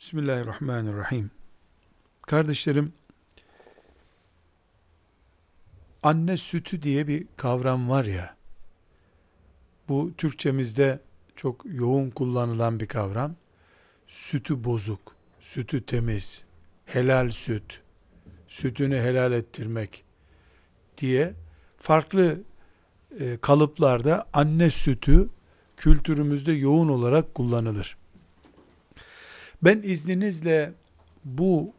Bismillahirrahmanirrahim. Kardeşlerim, anne sütü diye bir kavram var ya, bu Türkçemizde çok yoğun kullanılan bir kavram. Sütü bozuk, sütü temiz, helal süt, sütünü helal ettirmek diye farklı e, kalıplarda anne sütü kültürümüzde yoğun olarak kullanılır. Ben izninizle bu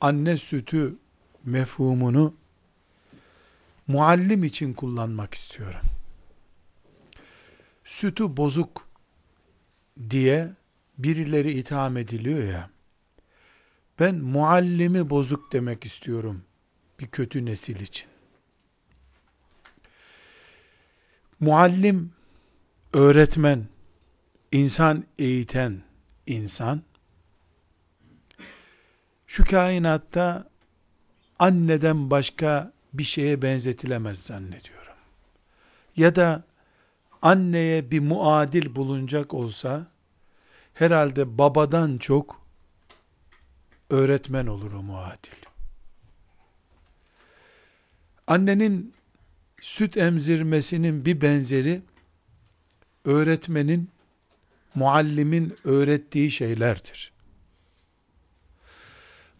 anne sütü mefhumunu muallim için kullanmak istiyorum. Sütü bozuk diye birileri itham ediliyor ya. Ben muallimi bozuk demek istiyorum bir kötü nesil için. Muallim, öğretmen, insan eğiten insan, şu kainatta anneden başka bir şeye benzetilemez zannediyorum. Ya da anneye bir muadil bulunacak olsa, herhalde babadan çok öğretmen olur o muadil. Annenin süt emzirmesinin bir benzeri, öğretmenin, muallimin öğrettiği şeylerdir.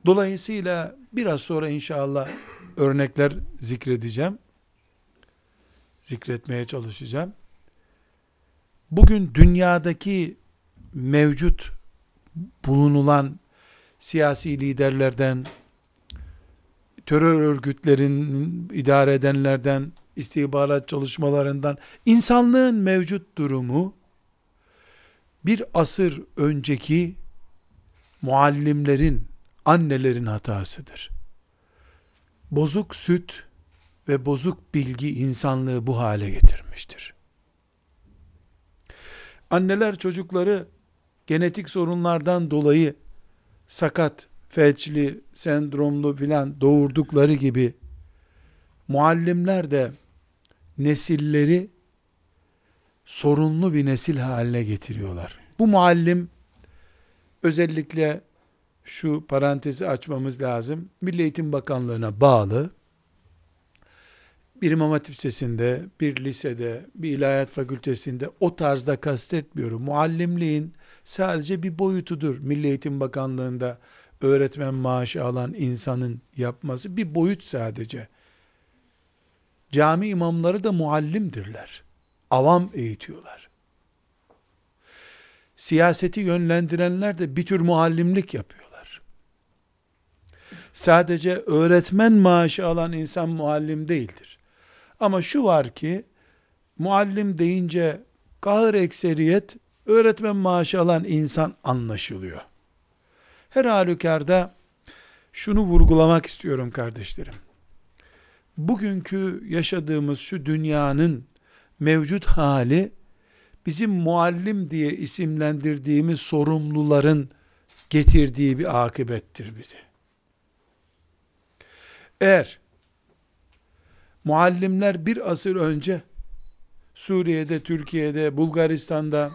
Dolayısıyla biraz sonra inşallah örnekler zikredeceğim. Zikretmeye çalışacağım. Bugün dünyadaki mevcut bulunulan siyasi liderlerden, terör örgütlerinin idare edenlerden, istihbarat çalışmalarından, insanlığın mevcut durumu, bir asır önceki muallimlerin, annelerin hatasıdır. Bozuk süt ve bozuk bilgi insanlığı bu hale getirmiştir. Anneler çocukları genetik sorunlardan dolayı sakat, felçli, sendromlu filan doğurdukları gibi muallimler de nesilleri sorunlu bir nesil haline getiriyorlar. Bu muallim özellikle şu parantezi açmamız lazım. Milli Eğitim Bakanlığı'na bağlı bir İmam Hatip Lisesi'nde, bir lisede, bir ilahiyat fakültesinde o tarzda kastetmiyorum. Muallimliğin sadece bir boyutudur. Milli Eğitim Bakanlığı'nda öğretmen maaşı alan insanın yapması bir boyut sadece. Cami imamları da muallimdirler. Avam eğitiyorlar. Siyaseti yönlendirenler de bir tür muallimlik yapıyorlar. Sadece öğretmen maaşı alan insan muallim değildir. Ama şu var ki, muallim deyince kahır ekseriyet öğretmen maaşı alan insan anlaşılıyor. Her halükarda şunu vurgulamak istiyorum kardeşlerim. Bugünkü yaşadığımız şu dünyanın mevcut hali bizim muallim diye isimlendirdiğimiz sorumluların getirdiği bir akıbettir bize. Eğer muallimler bir asır önce Suriye'de, Türkiye'de, Bulgaristan'da,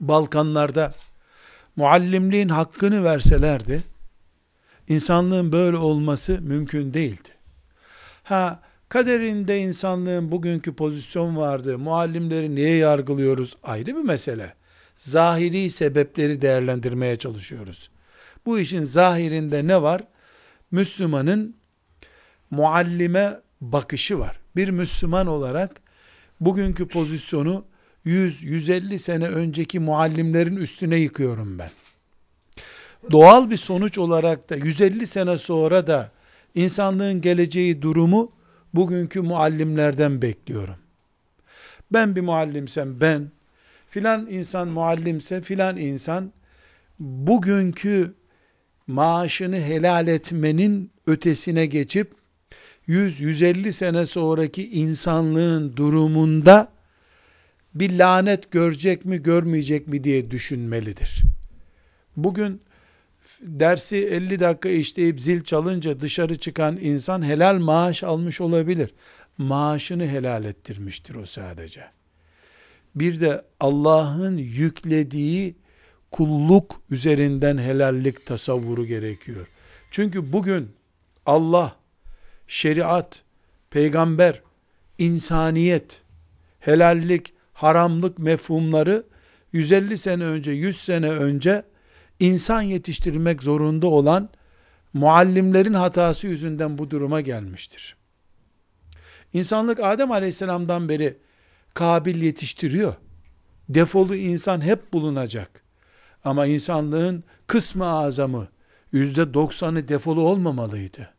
Balkanlarda muallimliğin hakkını verselerdi, insanlığın böyle olması mümkün değildi. Ha, kaderinde insanlığın bugünkü pozisyon vardı, muallimleri niye yargılıyoruz ayrı bir mesele. Zahiri sebepleri değerlendirmeye çalışıyoruz. Bu işin zahirinde ne var? Müslümanın muallime bakışı var. Bir Müslüman olarak bugünkü pozisyonu 100-150 sene önceki muallimlerin üstüne yıkıyorum ben. Doğal bir sonuç olarak da 150 sene sonra da insanlığın geleceği durumu bugünkü muallimlerden bekliyorum. Ben bir muallimsem ben, filan insan muallimse filan insan bugünkü maaşını helal etmenin ötesine geçip 100-150 sene sonraki insanlığın durumunda bir lanet görecek mi görmeyecek mi diye düşünmelidir. Bugün dersi 50 dakika işleyip zil çalınca dışarı çıkan insan helal maaş almış olabilir. Maaşını helal ettirmiştir o sadece. Bir de Allah'ın yüklediği kulluk üzerinden helallik tasavvuru gerekiyor. Çünkü bugün Allah, şeriat, peygamber, insaniyet, helallik, haramlık mefhumları 150 sene önce, 100 sene önce insan yetiştirmek zorunda olan muallimlerin hatası yüzünden bu duruma gelmiştir. İnsanlık Adem Aleyhisselam'dan beri kabil yetiştiriyor. Defolu insan hep bulunacak. Ama insanlığın kısmı azamı, yüzde doksanı defolu olmamalıydı.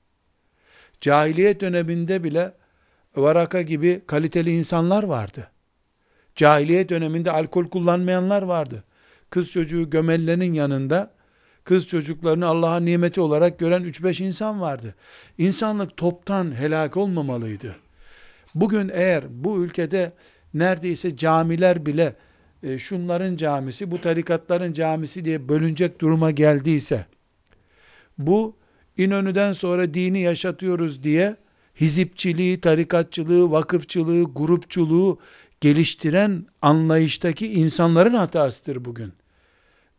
Cahiliyet döneminde bile Varaka gibi kaliteli insanlar vardı. Cahiliyet döneminde alkol kullanmayanlar vardı. Kız çocuğu gömellerin yanında kız çocuklarını Allah'ın nimeti olarak gören 3-5 insan vardı. İnsanlık toptan helak olmamalıydı. Bugün eğer bu ülkede neredeyse camiler bile e, şunların camisi, bu tarikatların camisi diye bölünecek duruma geldiyse, bu İnönü'den sonra dini yaşatıyoruz diye hizipçiliği, tarikatçılığı, vakıfçılığı, grupçuluğu geliştiren anlayıştaki insanların hatasıdır bugün.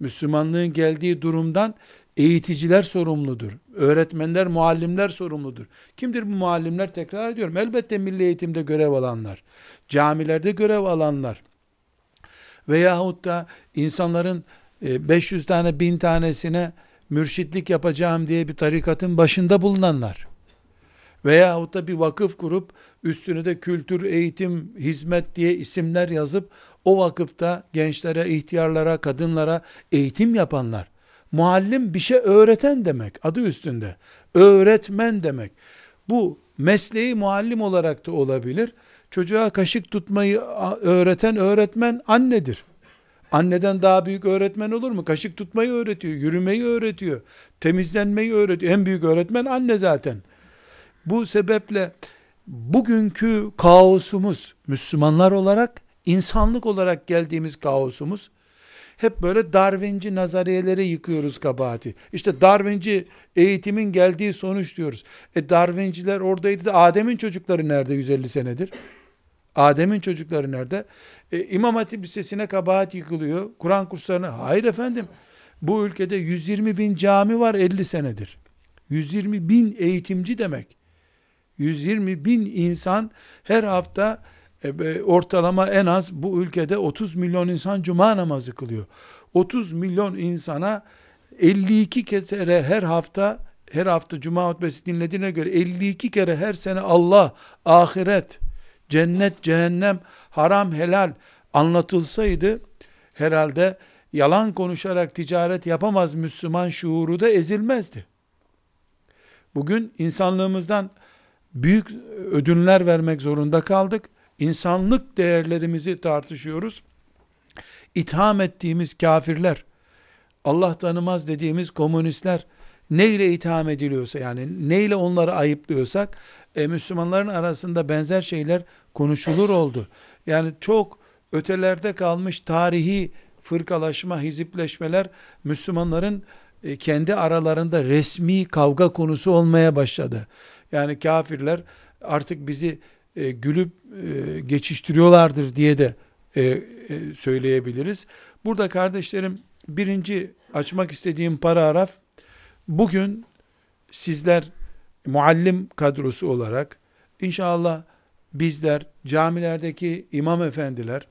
Müslümanlığın geldiği durumdan eğiticiler sorumludur. Öğretmenler, muallimler sorumludur. Kimdir bu muallimler? Tekrar ediyorum. Elbette milli eğitimde görev alanlar, camilerde görev alanlar veyahut da insanların 500 e, tane, 1000 tanesine mürşitlik yapacağım diye bir tarikatın başında bulunanlar veyahut da bir vakıf kurup üstüne de kültür, eğitim, hizmet diye isimler yazıp o vakıfta gençlere, ihtiyarlara, kadınlara eğitim yapanlar. Muallim bir şey öğreten demek adı üstünde. Öğretmen demek. Bu mesleği muallim olarak da olabilir. Çocuğa kaşık tutmayı öğreten öğretmen annedir. Anneden daha büyük öğretmen olur mu? Kaşık tutmayı öğretiyor, yürümeyi öğretiyor, temizlenmeyi öğretiyor. En büyük öğretmen anne zaten. Bu sebeple bugünkü kaosumuz Müslümanlar olarak, insanlık olarak geldiğimiz kaosumuz hep böyle Darwinci nazariyelere yıkıyoruz kabahati. İşte Darwinci eğitimin geldiği sonuç diyoruz. E Darwinciler oradaydı da Adem'in çocukları nerede 150 senedir? Adem'in çocukları nerede? E, İmam Hatip Lisesi'ne kabahat yıkılıyor. Kur'an kurslarına. Hayır efendim. Bu ülkede 120 bin cami var 50 senedir. 120 bin eğitimci demek. 120 bin insan her hafta e, ortalama en az bu ülkede 30 milyon insan cuma namazı kılıyor. 30 milyon insana 52 kere her hafta her hafta cuma hutbesi dinlediğine göre 52 kere her sene Allah, ahiret, cennet, cehennem, haram, helal anlatılsaydı herhalde yalan konuşarak ticaret yapamaz Müslüman şuuru da ezilmezdi. Bugün insanlığımızdan büyük ödünler vermek zorunda kaldık. İnsanlık değerlerimizi tartışıyoruz. İtham ettiğimiz kafirler, Allah tanımaz dediğimiz komünistler neyle itham ediliyorsa yani neyle onları ayıplıyorsak e, Müslümanların arasında benzer şeyler konuşulur oldu. Yani çok ötelerde kalmış tarihi fırkalaşma, hizipleşmeler Müslümanların e, kendi aralarında resmi kavga konusu olmaya başladı. Yani kafirler artık bizi e, gülüp e, geçiştiriyorlardır diye de e, e, söyleyebiliriz. Burada kardeşlerim birinci açmak istediğim paragraf bugün sizler muallim kadrosu olarak inşallah bizler camilerdeki imam efendiler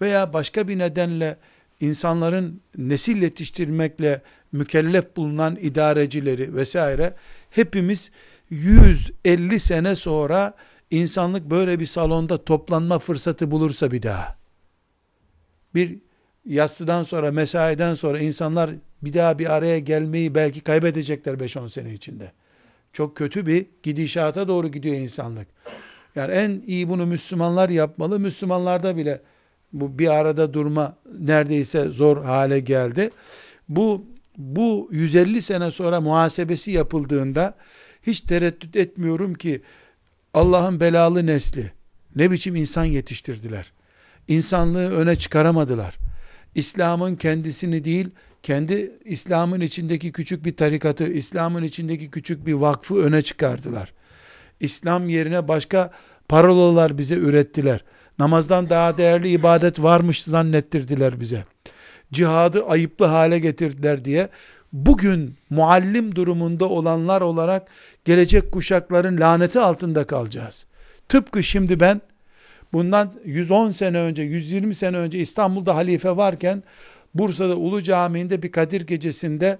veya başka bir nedenle insanların nesil yetiştirmekle mükellef bulunan idarecileri vesaire hepimiz 150 sene sonra insanlık böyle bir salonda toplanma fırsatı bulursa bir daha bir yatsıdan sonra mesaiden sonra insanlar bir daha bir araya gelmeyi belki kaybedecekler 5-10 sene içinde. Çok kötü bir gidişata doğru gidiyor insanlık. Yani en iyi bunu Müslümanlar yapmalı. Müslümanlarda bile bu bir arada durma neredeyse zor hale geldi. Bu bu 150 sene sonra muhasebesi yapıldığında hiç tereddüt etmiyorum ki Allah'ın belalı nesli ne biçim insan yetiştirdiler. İnsanlığı öne çıkaramadılar. İslam'ın kendisini değil, kendi İslam'ın içindeki küçük bir tarikatı, İslam'ın içindeki küçük bir vakfı öne çıkardılar. İslam yerine başka parolalar bize ürettiler. Namazdan daha değerli ibadet varmış zannettirdiler bize. cihadı ayıplı hale getirdiler diye bugün muallim durumunda olanlar olarak gelecek kuşakların laneti altında kalacağız. Tıpkı şimdi ben bundan 110 sene önce, 120 sene önce İstanbul'da halife varken Bursa'da Ulu Camii'nde bir Kadir gecesinde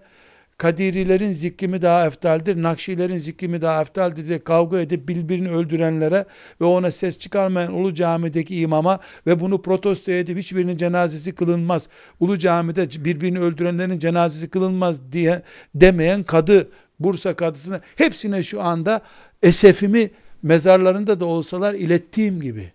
Kadirilerin zikrimi daha eftaldir, Nakşilerin zikrimi daha eftaldir diye kavga edip birbirini öldürenlere ve ona ses çıkarmayan Ulu Cami'deki imama ve bunu protesto edip hiçbirinin cenazesi kılınmaz. Ulu Cami'de birbirini öldürenlerin cenazesi kılınmaz diye demeyen kadı, Bursa kadısına hepsine şu anda esefimi mezarlarında da olsalar ilettiğim gibi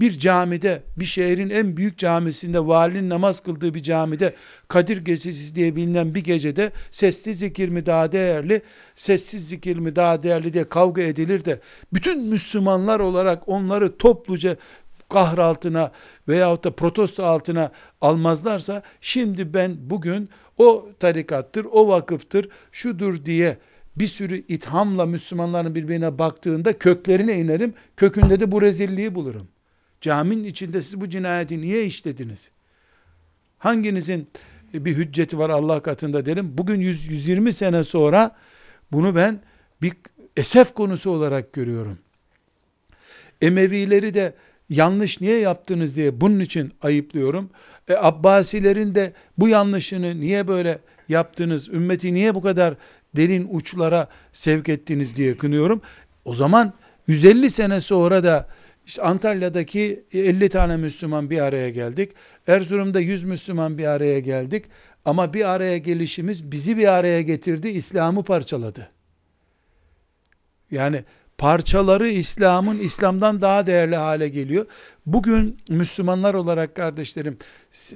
bir camide, bir şehrin en büyük camisinde, valinin namaz kıldığı bir camide, Kadir Gecesi diye bilinen bir gecede, sesli zikir mi daha değerli, sessiz zikir mi daha değerli diye kavga edilir de, bütün Müslümanlar olarak onları topluca kahr altına veyahut da protesto altına almazlarsa, şimdi ben bugün o tarikattır, o vakıftır, şudur diye, bir sürü ithamla Müslümanların birbirine baktığında köklerine inerim, kökünde de bu rezilliği bulurum. Caminin içinde siz bu cinayeti niye işlediniz? Hanginizin bir hücceti var Allah katında derim. Bugün 100, 120 sene sonra bunu ben bir esef konusu olarak görüyorum. Emevileri de yanlış niye yaptınız diye bunun için ayıplıyorum. E, Abbasilerin de bu yanlışını niye böyle yaptınız, ümmeti niye bu kadar derin uçlara sevk ettiniz diye kınıyorum. O zaman 150 sene sonra da işte Antalya'daki 50 tane Müslüman bir araya geldik. Erzurum'da 100 Müslüman bir araya geldik. Ama bir araya gelişimiz bizi bir araya getirdi, İslam'ı parçaladı. Yani parçaları İslam'ın İslam'dan daha değerli hale geliyor. Bugün Müslümanlar olarak kardeşlerim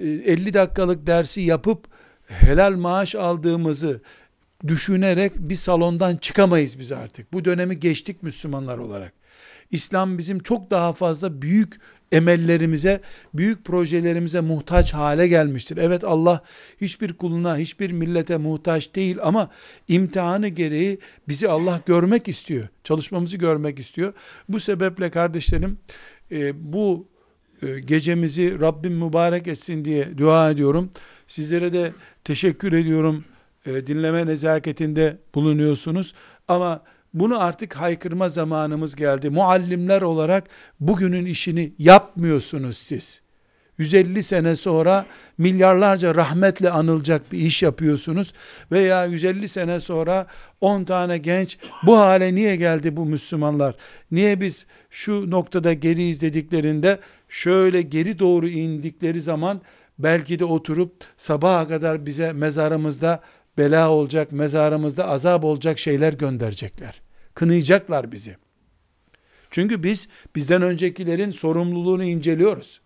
50 dakikalık dersi yapıp helal maaş aldığımızı düşünerek bir salondan çıkamayız biz artık. Bu dönemi geçtik Müslümanlar olarak. İslam bizim çok daha fazla büyük emellerimize, büyük projelerimize muhtaç hale gelmiştir. Evet Allah hiçbir kuluna, hiçbir millete muhtaç değil ama imtihanı gereği bizi Allah görmek istiyor. Çalışmamızı görmek istiyor. Bu sebeple kardeşlerim e, bu e, gecemizi Rabbim mübarek etsin diye dua ediyorum. Sizlere de teşekkür ediyorum. E, dinleme nezaketinde bulunuyorsunuz. Ama bunu artık haykırma zamanımız geldi. Muallimler olarak bugünün işini yapmıyorsunuz siz. 150 sene sonra milyarlarca rahmetle anılacak bir iş yapıyorsunuz veya 150 sene sonra 10 tane genç bu hale niye geldi bu Müslümanlar? Niye biz şu noktada geriyiz dediklerinde şöyle geri doğru indikleri zaman belki de oturup sabaha kadar bize mezarımızda bela olacak, mezarımızda azap olacak şeyler gönderecekler. Kınayacaklar bizi. Çünkü biz bizden öncekilerin sorumluluğunu inceliyoruz.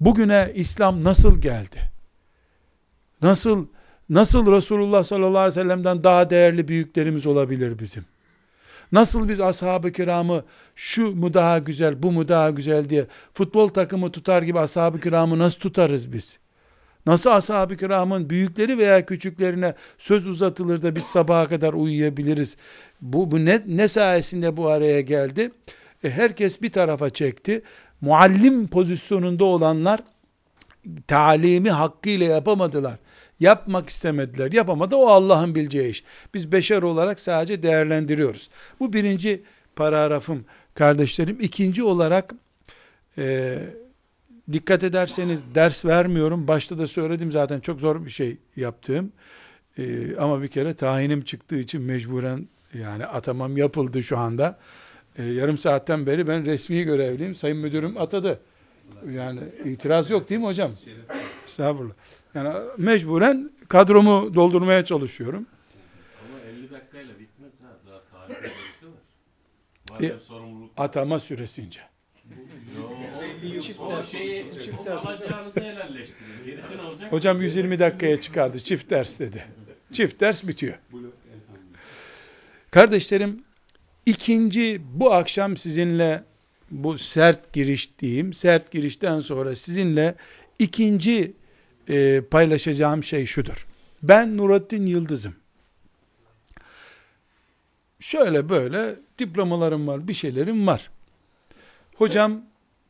Bugüne İslam nasıl geldi? Nasıl nasıl Resulullah sallallahu aleyhi ve sellem'den daha değerli büyüklerimiz olabilir bizim? Nasıl biz ashab-ı kiramı şu mu daha güzel, bu mu daha güzel diye futbol takımı tutar gibi ashab-ı kiramı nasıl tutarız biz? Nasıl ashab-ı kiramın büyükleri veya küçüklerine söz uzatılır da biz sabaha kadar uyuyabiliriz? Bu, bu ne, ne sayesinde bu araya geldi? E, herkes bir tarafa çekti. Muallim pozisyonunda olanlar talimi hakkıyla yapamadılar. Yapmak istemediler. Yapamadı o Allah'ın bileceği iş. Biz beşer olarak sadece değerlendiriyoruz. Bu birinci paragrafım kardeşlerim. İkinci olarak e, Dikkat ederseniz ders vermiyorum. Başta da söyledim zaten çok zor bir şey yaptığım. Ee, ama bir kere tayinim çıktığı için mecburen yani atamam yapıldı şu anda. Ee, yarım saatten beri ben resmi görevliyim. Sayın müdürüm atadı. Yani itiraz yok değil mi hocam? Estağfurullah. Yani mecburen kadromu doldurmaya çalışıyorum. Ama 50 dakikayla bitmez ha. Daha tarih var. Madem E, sorumluluk Atama süresince. Çift ders. Şeyi, çift ders. Alacağınızı helalleştirin. Gerisi ne olacak? Hocam 120 dakikaya çıkardı. Çift ders dedi. Çift ders bitiyor. Kardeşlerim, ikinci bu akşam sizinle bu sert giriş diyeyim. Sert girişten sonra sizinle ikinci e, paylaşacağım şey şudur. Ben Nurattin Yıldız'ım. Şöyle böyle diplomalarım var, bir şeylerim var. Hocam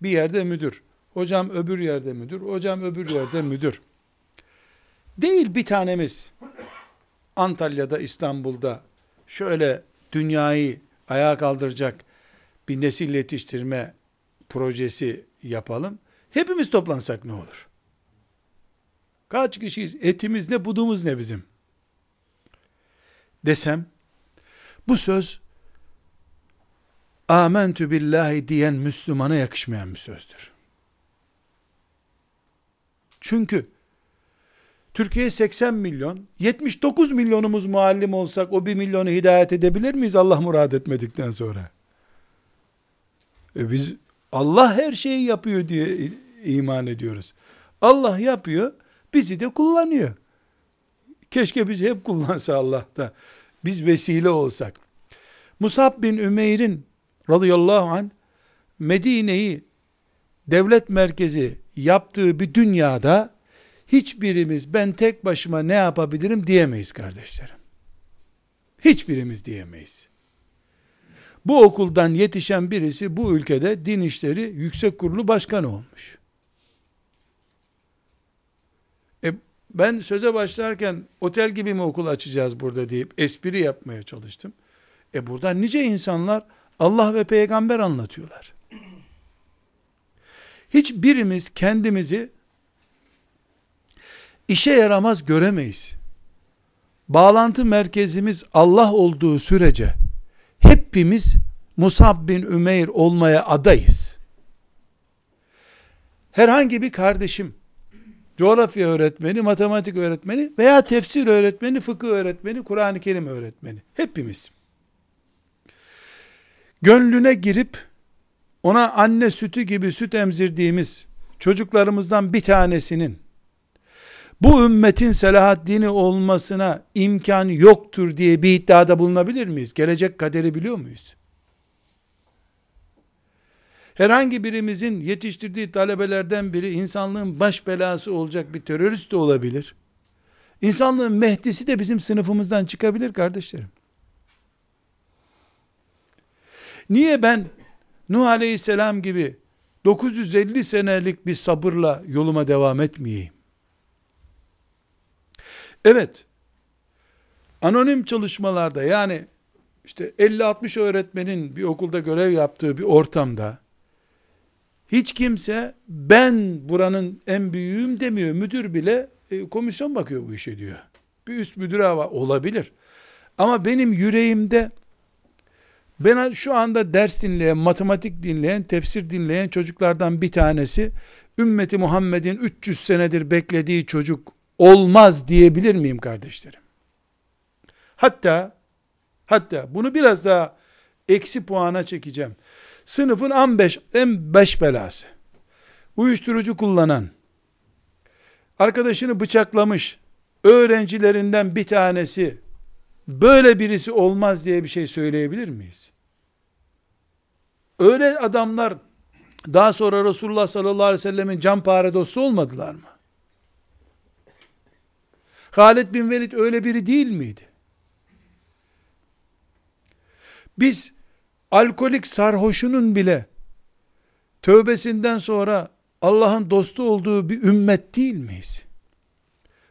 bir yerde müdür. Hocam öbür yerde müdür, hocam öbür yerde müdür. Değil bir tanemiz Antalya'da, İstanbul'da şöyle dünyayı ayağa kaldıracak bir nesil yetiştirme projesi yapalım. Hepimiz toplansak ne olur? Kaç kişiyiz? Etimiz ne, budumuz ne bizim? Desem, bu söz amentü billahi diyen Müslümana yakışmayan bir sözdür. Çünkü Türkiye 80 milyon, 79 milyonumuz muallim olsak o 1 milyonu hidayet edebilir miyiz Allah murad etmedikten sonra? E biz Allah her şeyi yapıyor diye iman ediyoruz. Allah yapıyor, bizi de kullanıyor. Keşke bizi hep kullansa Allah da. Biz vesile olsak. Musab bin Ümeyr'in radıyallahu anh Medine'yi devlet merkezi yaptığı bir dünyada hiçbirimiz ben tek başıma ne yapabilirim diyemeyiz kardeşlerim. Hiçbirimiz diyemeyiz. Bu okuldan yetişen birisi bu ülkede din işleri yüksek kurulu başkanı olmuş. E, ben söze başlarken otel gibi mi okul açacağız burada deyip espri yapmaya çalıştım. E burada nice insanlar Allah ve peygamber anlatıyorlar. Hiçbirimiz kendimizi işe yaramaz göremeyiz. Bağlantı merkezimiz Allah olduğu sürece hepimiz Musab bin Ümeyr olmaya adayız. Herhangi bir kardeşim, coğrafya öğretmeni, matematik öğretmeni veya tefsir öğretmeni, fıkıh öğretmeni, Kur'an-ı Kerim öğretmeni. Hepimiz. Gönlüne girip ona anne sütü gibi süt emzirdiğimiz çocuklarımızdan bir tanesinin bu ümmetin Selahaddin'i olmasına imkan yoktur diye bir iddiada bulunabilir miyiz? Gelecek kaderi biliyor muyuz? Herhangi birimizin yetiştirdiği talebelerden biri insanlığın baş belası olacak bir terörist de olabilir. İnsanlığın mehdisi de bizim sınıfımızdan çıkabilir kardeşlerim. Niye ben Nuh Aleyhisselam gibi 950 senelik bir sabırla yoluma devam etmeyeyim? Evet, anonim çalışmalarda yani işte 50-60 öğretmenin bir okulda görev yaptığı bir ortamda hiç kimse ben buranın en büyüğüm demiyor. Müdür bile e, komisyon bakıyor bu işe diyor. Bir üst müdür hava olabilir. Ama benim yüreğimde ben şu anda ders dinleyen, matematik dinleyen, tefsir dinleyen çocuklardan bir tanesi ümmeti Muhammed'in 300 senedir beklediği çocuk olmaz diyebilir miyim kardeşlerim? Hatta hatta bunu biraz daha eksi puana çekeceğim. Sınıfın en beş, en beş belası. Uyuşturucu kullanan, arkadaşını bıçaklamış, öğrencilerinden bir tanesi, böyle birisi olmaz diye bir şey söyleyebilir miyiz? Öyle adamlar, daha sonra Resulullah sallallahu aleyhi ve sellemin can pare dostu olmadılar mı? Halid bin Velid öyle biri değil miydi? Biz alkolik sarhoşunun bile tövbesinden sonra Allah'ın dostu olduğu bir ümmet değil miyiz?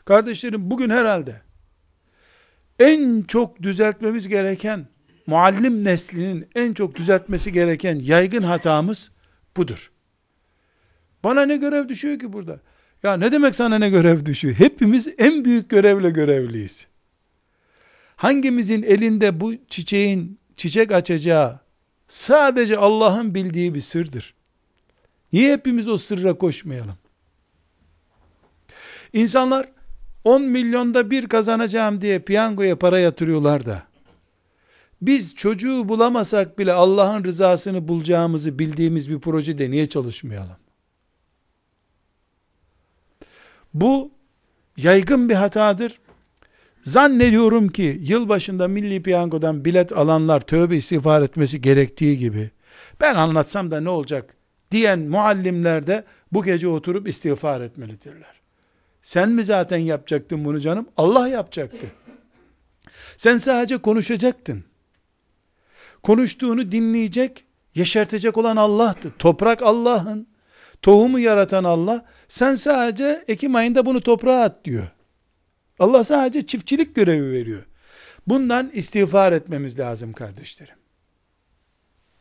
Kardeşlerim bugün herhalde en çok düzeltmemiz gereken muallim neslinin en çok düzeltmesi gereken yaygın hatamız budur. Bana ne görev düşüyor ki burada? Ya ne demek sana ne görev düşüyor? Hepimiz en büyük görevle görevliyiz. Hangimizin elinde bu çiçeğin çiçek açacağı sadece Allah'ın bildiği bir sırdır. Niye hepimiz o sırra koşmayalım? İnsanlar 10 milyonda bir kazanacağım diye piyangoya para yatırıyorlar da biz çocuğu bulamasak bile Allah'ın rızasını bulacağımızı bildiğimiz bir projede niye çalışmayalım? Bu yaygın bir hatadır. Zannediyorum ki yılbaşında milli piyangodan bilet alanlar tövbe istiğfar etmesi gerektiği gibi ben anlatsam da ne olacak diyen muallimler de bu gece oturup istiğfar etmelidirler. Sen mi zaten yapacaktın bunu canım? Allah yapacaktı. Sen sadece konuşacaktın. Konuştuğunu dinleyecek, yeşertecek olan Allah'tı. Toprak Allah'ın, Tohumu yaratan Allah, sen sadece Ekim ayında bunu toprağa at diyor. Allah sadece çiftçilik görevi veriyor. Bundan istiğfar etmemiz lazım kardeşlerim.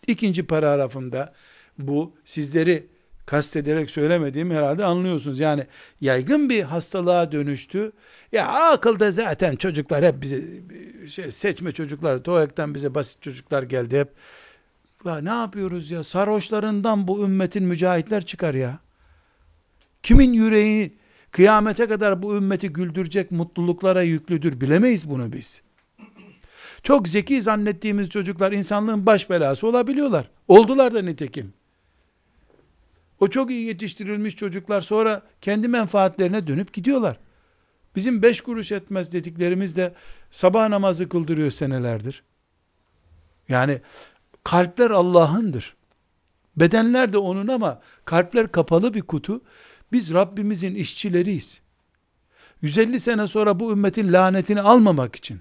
İkinci paragrafımda bu sizleri kastederek söylemediğimi herhalde anlıyorsunuz. Yani yaygın bir hastalığa dönüştü. Ya akılda zaten çocuklar hep bize şey, seçme çocuklar, TOEF'ten bize basit çocuklar geldi hep. Ya ne yapıyoruz ya? Sarhoşlarından bu ümmetin mücahitler çıkar ya. Kimin yüreği kıyamete kadar bu ümmeti güldürecek mutluluklara yüklüdür bilemeyiz bunu biz. Çok zeki zannettiğimiz çocuklar insanlığın baş belası olabiliyorlar. Oldular da nitekim. O çok iyi yetiştirilmiş çocuklar sonra kendi menfaatlerine dönüp gidiyorlar. Bizim beş kuruş etmez dediklerimiz de sabah namazı kıldırıyor senelerdir. Yani kalpler Allah'ındır. Bedenler de onun ama kalpler kapalı bir kutu. Biz Rabbimizin işçileriyiz. 150 sene sonra bu ümmetin lanetini almamak için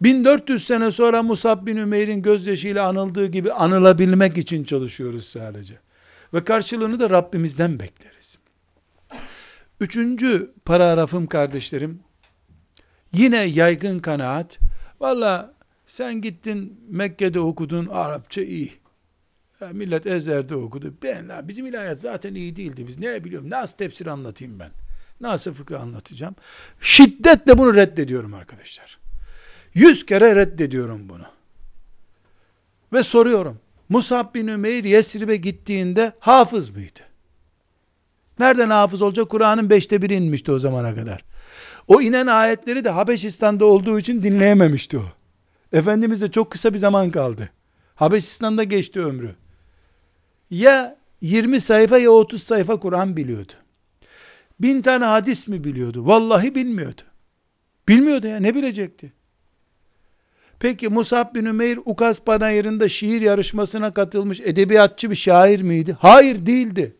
1400 sene sonra Musab bin Ümeyr'in gözyaşıyla anıldığı gibi anılabilmek için çalışıyoruz sadece. Ve karşılığını da Rabbimizden bekleriz. Üçüncü paragrafım kardeşlerim, yine yaygın kanaat, valla sen gittin Mekke'de okudun Arapça iyi. Ya millet Ezer'de okudu. Ben bizim ilahiyat zaten iyi değildi. Biz ne biliyorum? Nasıl tefsir anlatayım ben? Nasıl fıkıh anlatacağım? Şiddetle bunu reddediyorum arkadaşlar. Yüz kere reddediyorum bunu. Ve soruyorum. Musab bin Ümeyr Yesrib'e gittiğinde hafız mıydı? Nereden hafız olacak? Kur'an'ın beşte biri inmişti o zamana kadar. O inen ayetleri de Habeşistan'da olduğu için dinleyememişti o. Efendimiz çok kısa bir zaman kaldı. Habeşistan'da geçti ömrü. Ya 20 sayfa ya 30 sayfa Kur'an biliyordu. Bin tane hadis mi biliyordu? Vallahi bilmiyordu. Bilmiyordu ya ne bilecekti? Peki Musab bin Ümeyr Ukaz Panayırı'nda şiir yarışmasına katılmış edebiyatçı bir şair miydi? Hayır değildi.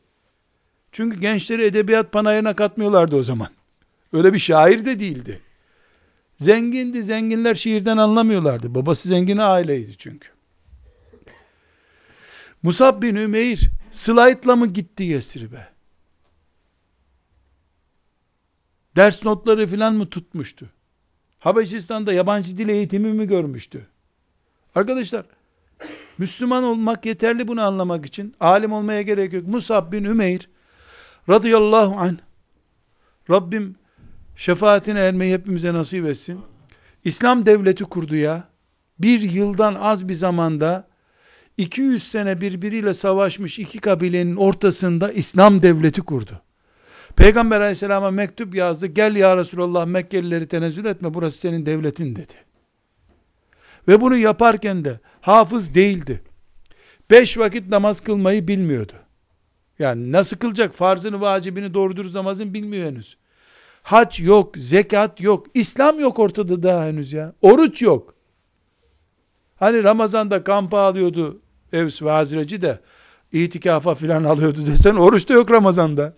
Çünkü gençleri edebiyat panayırına katmıyorlardı o zaman. Öyle bir şair de değildi. Zengindi, zenginler şiirden anlamıyorlardı. Babası zengin aileydi çünkü. Musab bin Ümeyr slaytla mı gitti Yesrib'e? Ders notları filan mı tutmuştu? Habeşistan'da yabancı dil eğitimi mi görmüştü? Arkadaşlar, Müslüman olmak yeterli bunu anlamak için. Alim olmaya gerek yok. Musab bin Ümeyr radıyallahu anh Rabbim şefaatine ermeyi hepimize nasip etsin. İslam devleti kurdu ya. Bir yıldan az bir zamanda 200 sene birbiriyle savaşmış iki kabilenin ortasında İslam devleti kurdu. Peygamber aleyhisselama mektup yazdı. Gel ya Resulallah Mekkelileri tenezzül etme burası senin devletin dedi. Ve bunu yaparken de hafız değildi. Beş vakit namaz kılmayı bilmiyordu. Yani nasıl kılacak? Farzını, vacibini, doğru dürüst namazını bilmiyor henüz. Hac yok, zekat yok, İslam yok ortada daha henüz ya. Oruç yok. Hani Ramazan'da kampa alıyordu Evs ve Hazreci de itikafa filan alıyordu desen oruç da yok Ramazan'da.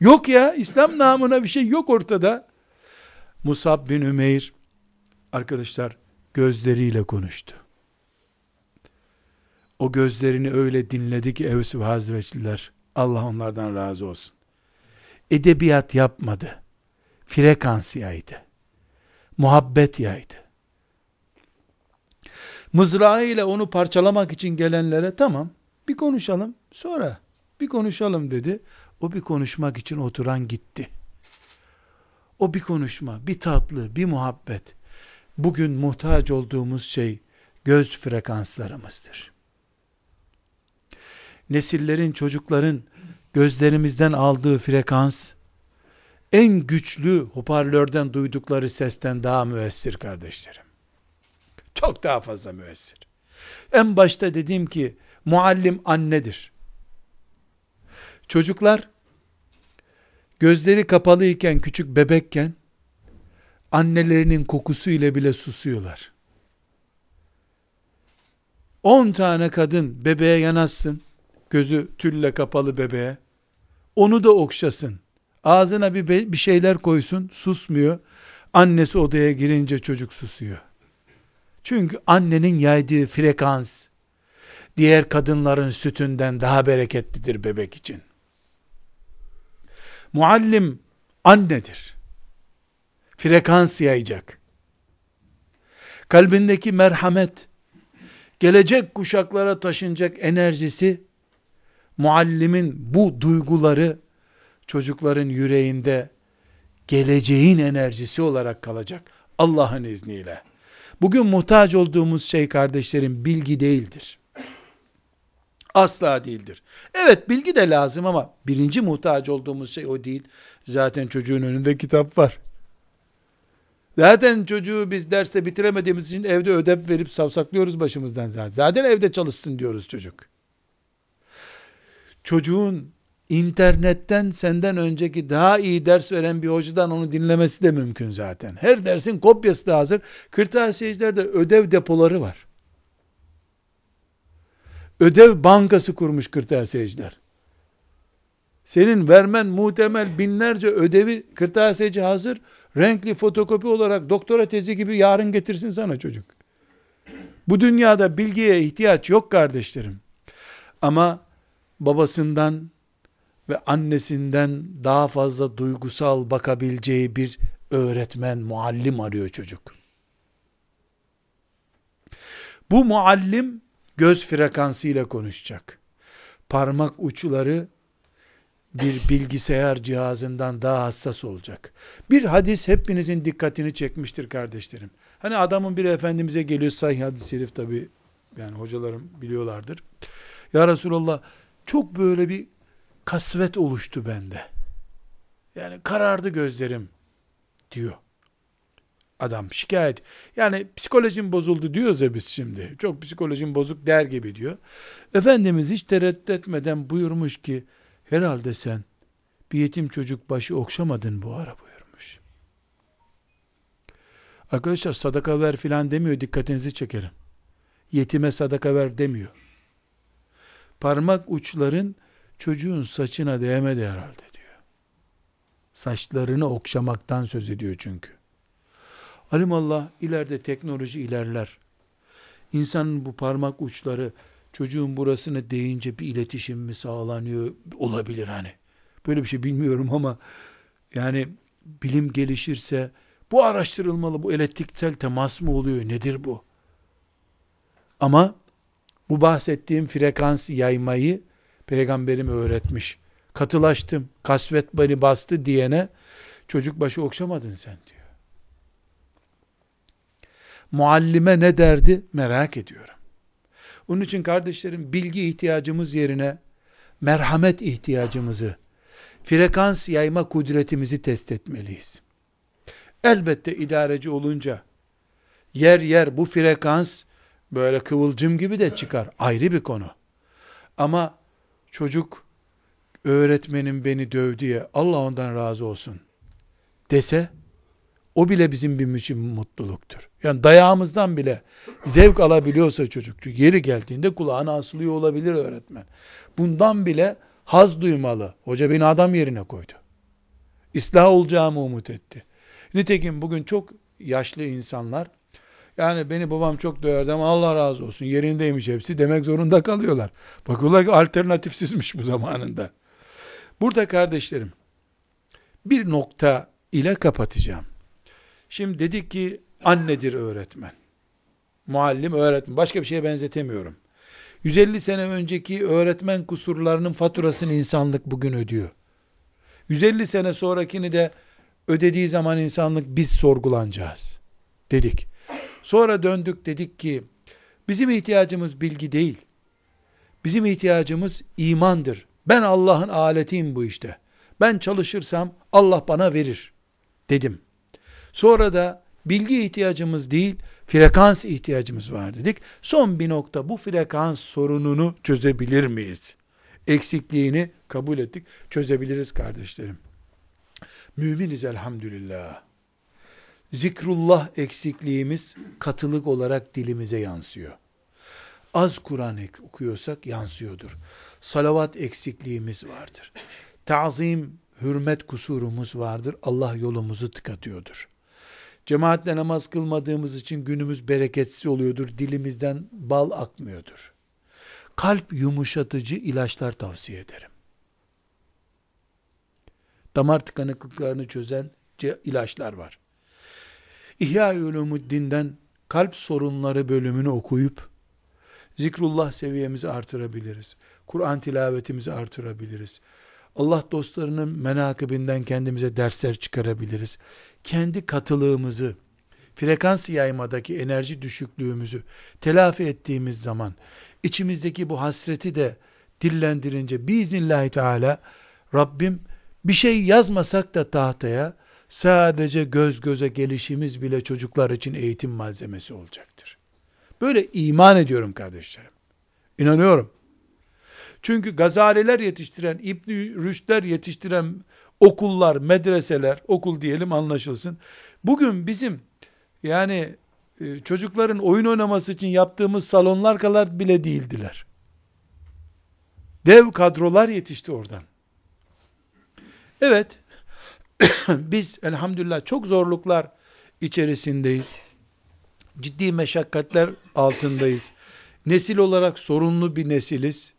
Yok ya İslam namına bir şey yok ortada. Musab bin Ümeyr arkadaşlar gözleriyle konuştu. O gözlerini öyle dinledi ki Evs ve Hazreçliler Allah onlardan razı olsun. Edebiyat yapmadı. Frekans yaydı. Muhabbet yaydı. Mızrağı ile onu parçalamak için gelenlere tamam bir konuşalım sonra bir konuşalım dedi. O bir konuşmak için oturan gitti. O bir konuşma, bir tatlı, bir muhabbet. Bugün muhtaç olduğumuz şey göz frekanslarımızdır. Nesillerin, çocukların gözlerimizden aldığı frekans en güçlü hoparlörden duydukları sesten daha müessir kardeşlerim. Çok daha fazla müessir. En başta dediğim ki muallim annedir. Çocuklar gözleri kapalı iken küçük bebekken annelerinin kokusu ile bile susuyorlar. 10 tane kadın bebeğe yanaşsın, gözü tülle kapalı bebeğe, onu da okşasın, ağzına bir, bir şeyler koysun, susmuyor, annesi odaya girince çocuk susuyor. Çünkü annenin yaydığı frekans, diğer kadınların sütünden daha bereketlidir bebek için. Muallim annedir. Frekans yayacak. Kalbindeki merhamet, gelecek kuşaklara taşınacak enerjisi, muallimin bu duyguları çocukların yüreğinde geleceğin enerjisi olarak kalacak. Allah'ın izniyle. Bugün muhtaç olduğumuz şey kardeşlerim bilgi değildir. Asla değildir. Evet bilgi de lazım ama birinci muhtaç olduğumuz şey o değil. Zaten çocuğun önünde kitap var. Zaten çocuğu biz derste bitiremediğimiz için evde ödev verip savsaklıyoruz başımızdan zaten. Zaten evde çalışsın diyoruz çocuk. Çocuğun internetten senden önceki daha iyi ders veren bir hocadan onu dinlemesi de mümkün zaten. Her dersin kopyası da hazır. Kırtasiyecilerde ödev depoları var. Ödev bankası kurmuş kırtasiyeciler. Senin vermen muhtemel binlerce ödevi kırtasiyeci hazır. Renkli fotokopi olarak doktora tezi gibi yarın getirsin sana çocuk. Bu dünyada bilgiye ihtiyaç yok kardeşlerim. Ama babasından ve annesinden daha fazla duygusal bakabileceği bir öğretmen, muallim arıyor çocuk. Bu muallim göz frekansı ile konuşacak. Parmak uçları bir bilgisayar cihazından daha hassas olacak. Bir hadis hepinizin dikkatini çekmiştir kardeşlerim. Hani adamın bir efendimize geliyor sahih hadis-i şerif tabi yani hocalarım biliyorlardır. Ya Resulallah çok böyle bir kasvet oluştu bende. Yani karardı gözlerim diyor. Adam şikayet. Yani psikolojim bozuldu diyoruz ya biz şimdi. Çok psikolojim bozuk der gibi diyor. Efendimiz hiç tereddüt etmeden buyurmuş ki herhalde sen bir yetim çocuk başı okşamadın bu ara buyurmuş. Arkadaşlar sadaka ver filan demiyor dikkatinizi çekerim. Yetime sadaka ver demiyor. Parmak uçların çocuğun saçına değmedi herhalde diyor. Saçlarını okşamaktan söz ediyor çünkü. Alimallah ileride teknoloji ilerler. İnsanın bu parmak uçları çocuğun burasını deyince bir iletişim mi sağlanıyor olabilir hani. Böyle bir şey bilmiyorum ama yani bilim gelişirse bu araştırılmalı. Bu elektriksel temas mı oluyor? Nedir bu? Ama bu bahsettiğim frekans yaymayı peygamberim öğretmiş. Katılaştım, kasvet beni bastı diyene çocuk başı okşamadın sen diyor. Muallime ne derdi merak ediyorum. Onun için kardeşlerim bilgi ihtiyacımız yerine merhamet ihtiyacımızı, frekans yayma kudretimizi test etmeliyiz. Elbette idareci olunca yer yer bu frekans böyle kıvılcım gibi de çıkar. Ayrı bir konu. Ama çocuk öğretmenim beni dövdü ya Allah ondan razı olsun dese o bile bizim bir için mutluluktur. Yani dayağımızdan bile zevk alabiliyorsa çocuk. Çünkü yeri geldiğinde kulağına asılıyor olabilir öğretmen. Bundan bile haz duymalı. Hoca beni adam yerine koydu. İslah olacağımı umut etti. Nitekim bugün çok yaşlı insanlar yani beni babam çok döverdi ama Allah razı olsun yerindeymiş hepsi demek zorunda kalıyorlar. Bakıyorlar ki alternatifsizmiş bu zamanında. Burada kardeşlerim bir nokta ile kapatacağım. Şimdi dedik ki annedir öğretmen. Muallim öğretmen. Başka bir şeye benzetemiyorum. 150 sene önceki öğretmen kusurlarının faturasını insanlık bugün ödüyor. 150 sene sonrakini de ödediği zaman insanlık biz sorgulanacağız. Dedik. Sonra döndük dedik ki bizim ihtiyacımız bilgi değil. Bizim ihtiyacımız imandır. Ben Allah'ın aletiyim bu işte. Ben çalışırsam Allah bana verir dedim. Sonra da bilgi ihtiyacımız değil, frekans ihtiyacımız var dedik. Son bir nokta bu frekans sorununu çözebilir miyiz? Eksikliğini kabul ettik. Çözebiliriz kardeşlerim. Müminiz elhamdülillah. Zikrullah eksikliğimiz katılık olarak dilimize yansıyor. Az Kur'an okuyorsak yansıyordur. Salavat eksikliğimiz vardır. Tazim, hürmet kusurumuz vardır. Allah yolumuzu tıkatıyordur. Cemaatle namaz kılmadığımız için günümüz bereketsiz oluyordur. Dilimizden bal akmıyordur. Kalp yumuşatıcı ilaçlar tavsiye ederim. damar tıkanıklıklarını çözen ilaçlar var. İhya-i Ulumuddin'den kalp sorunları bölümünü okuyup zikrullah seviyemizi artırabiliriz. Kur'an tilavetimizi artırabiliriz. Allah dostlarının menakıbinden kendimize dersler çıkarabiliriz. Kendi katılığımızı, frekans yaymadaki enerji düşüklüğümüzü telafi ettiğimiz zaman içimizdeki bu hasreti de dillendirince biiznillahü teala Rabbim bir şey yazmasak da tahtaya sadece göz göze gelişimiz bile çocuklar için eğitim malzemesi olacaktır. Böyle iman ediyorum kardeşlerim. İnanıyorum. Çünkü gazaliler yetiştiren, İbn Rüşdler yetiştiren okullar, medreseler, okul diyelim anlaşılsın. Bugün bizim yani e, çocukların oyun oynaması için yaptığımız salonlar kadar bile değildiler. Dev kadrolar yetişti oradan. Evet, biz elhamdülillah çok zorluklar içerisindeyiz. Ciddi meşakkatler altındayız. Nesil olarak sorunlu bir nesiliz.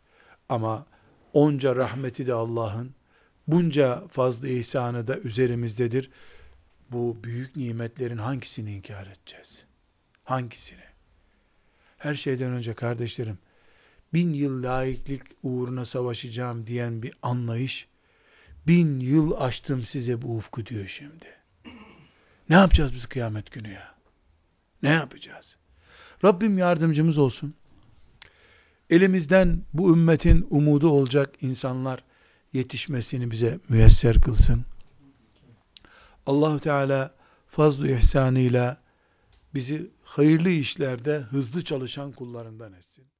Ama onca rahmeti de Allah'ın, bunca fazla ihsanı da üzerimizdedir. Bu büyük nimetlerin hangisini inkar edeceğiz? Hangisini? Her şeyden önce kardeşlerim, bin yıl laiklik uğruna savaşacağım diyen bir anlayış, bin yıl açtım size bu ufku diyor şimdi. Ne yapacağız biz kıyamet günü ya? Ne yapacağız? Rabbim yardımcımız olsun. Elimizden bu ümmetin umudu olacak insanlar yetişmesini bize müyesser kılsın. Allahu Teala fazl-ı ihsanıyla bizi hayırlı işlerde hızlı çalışan kullarından etsin.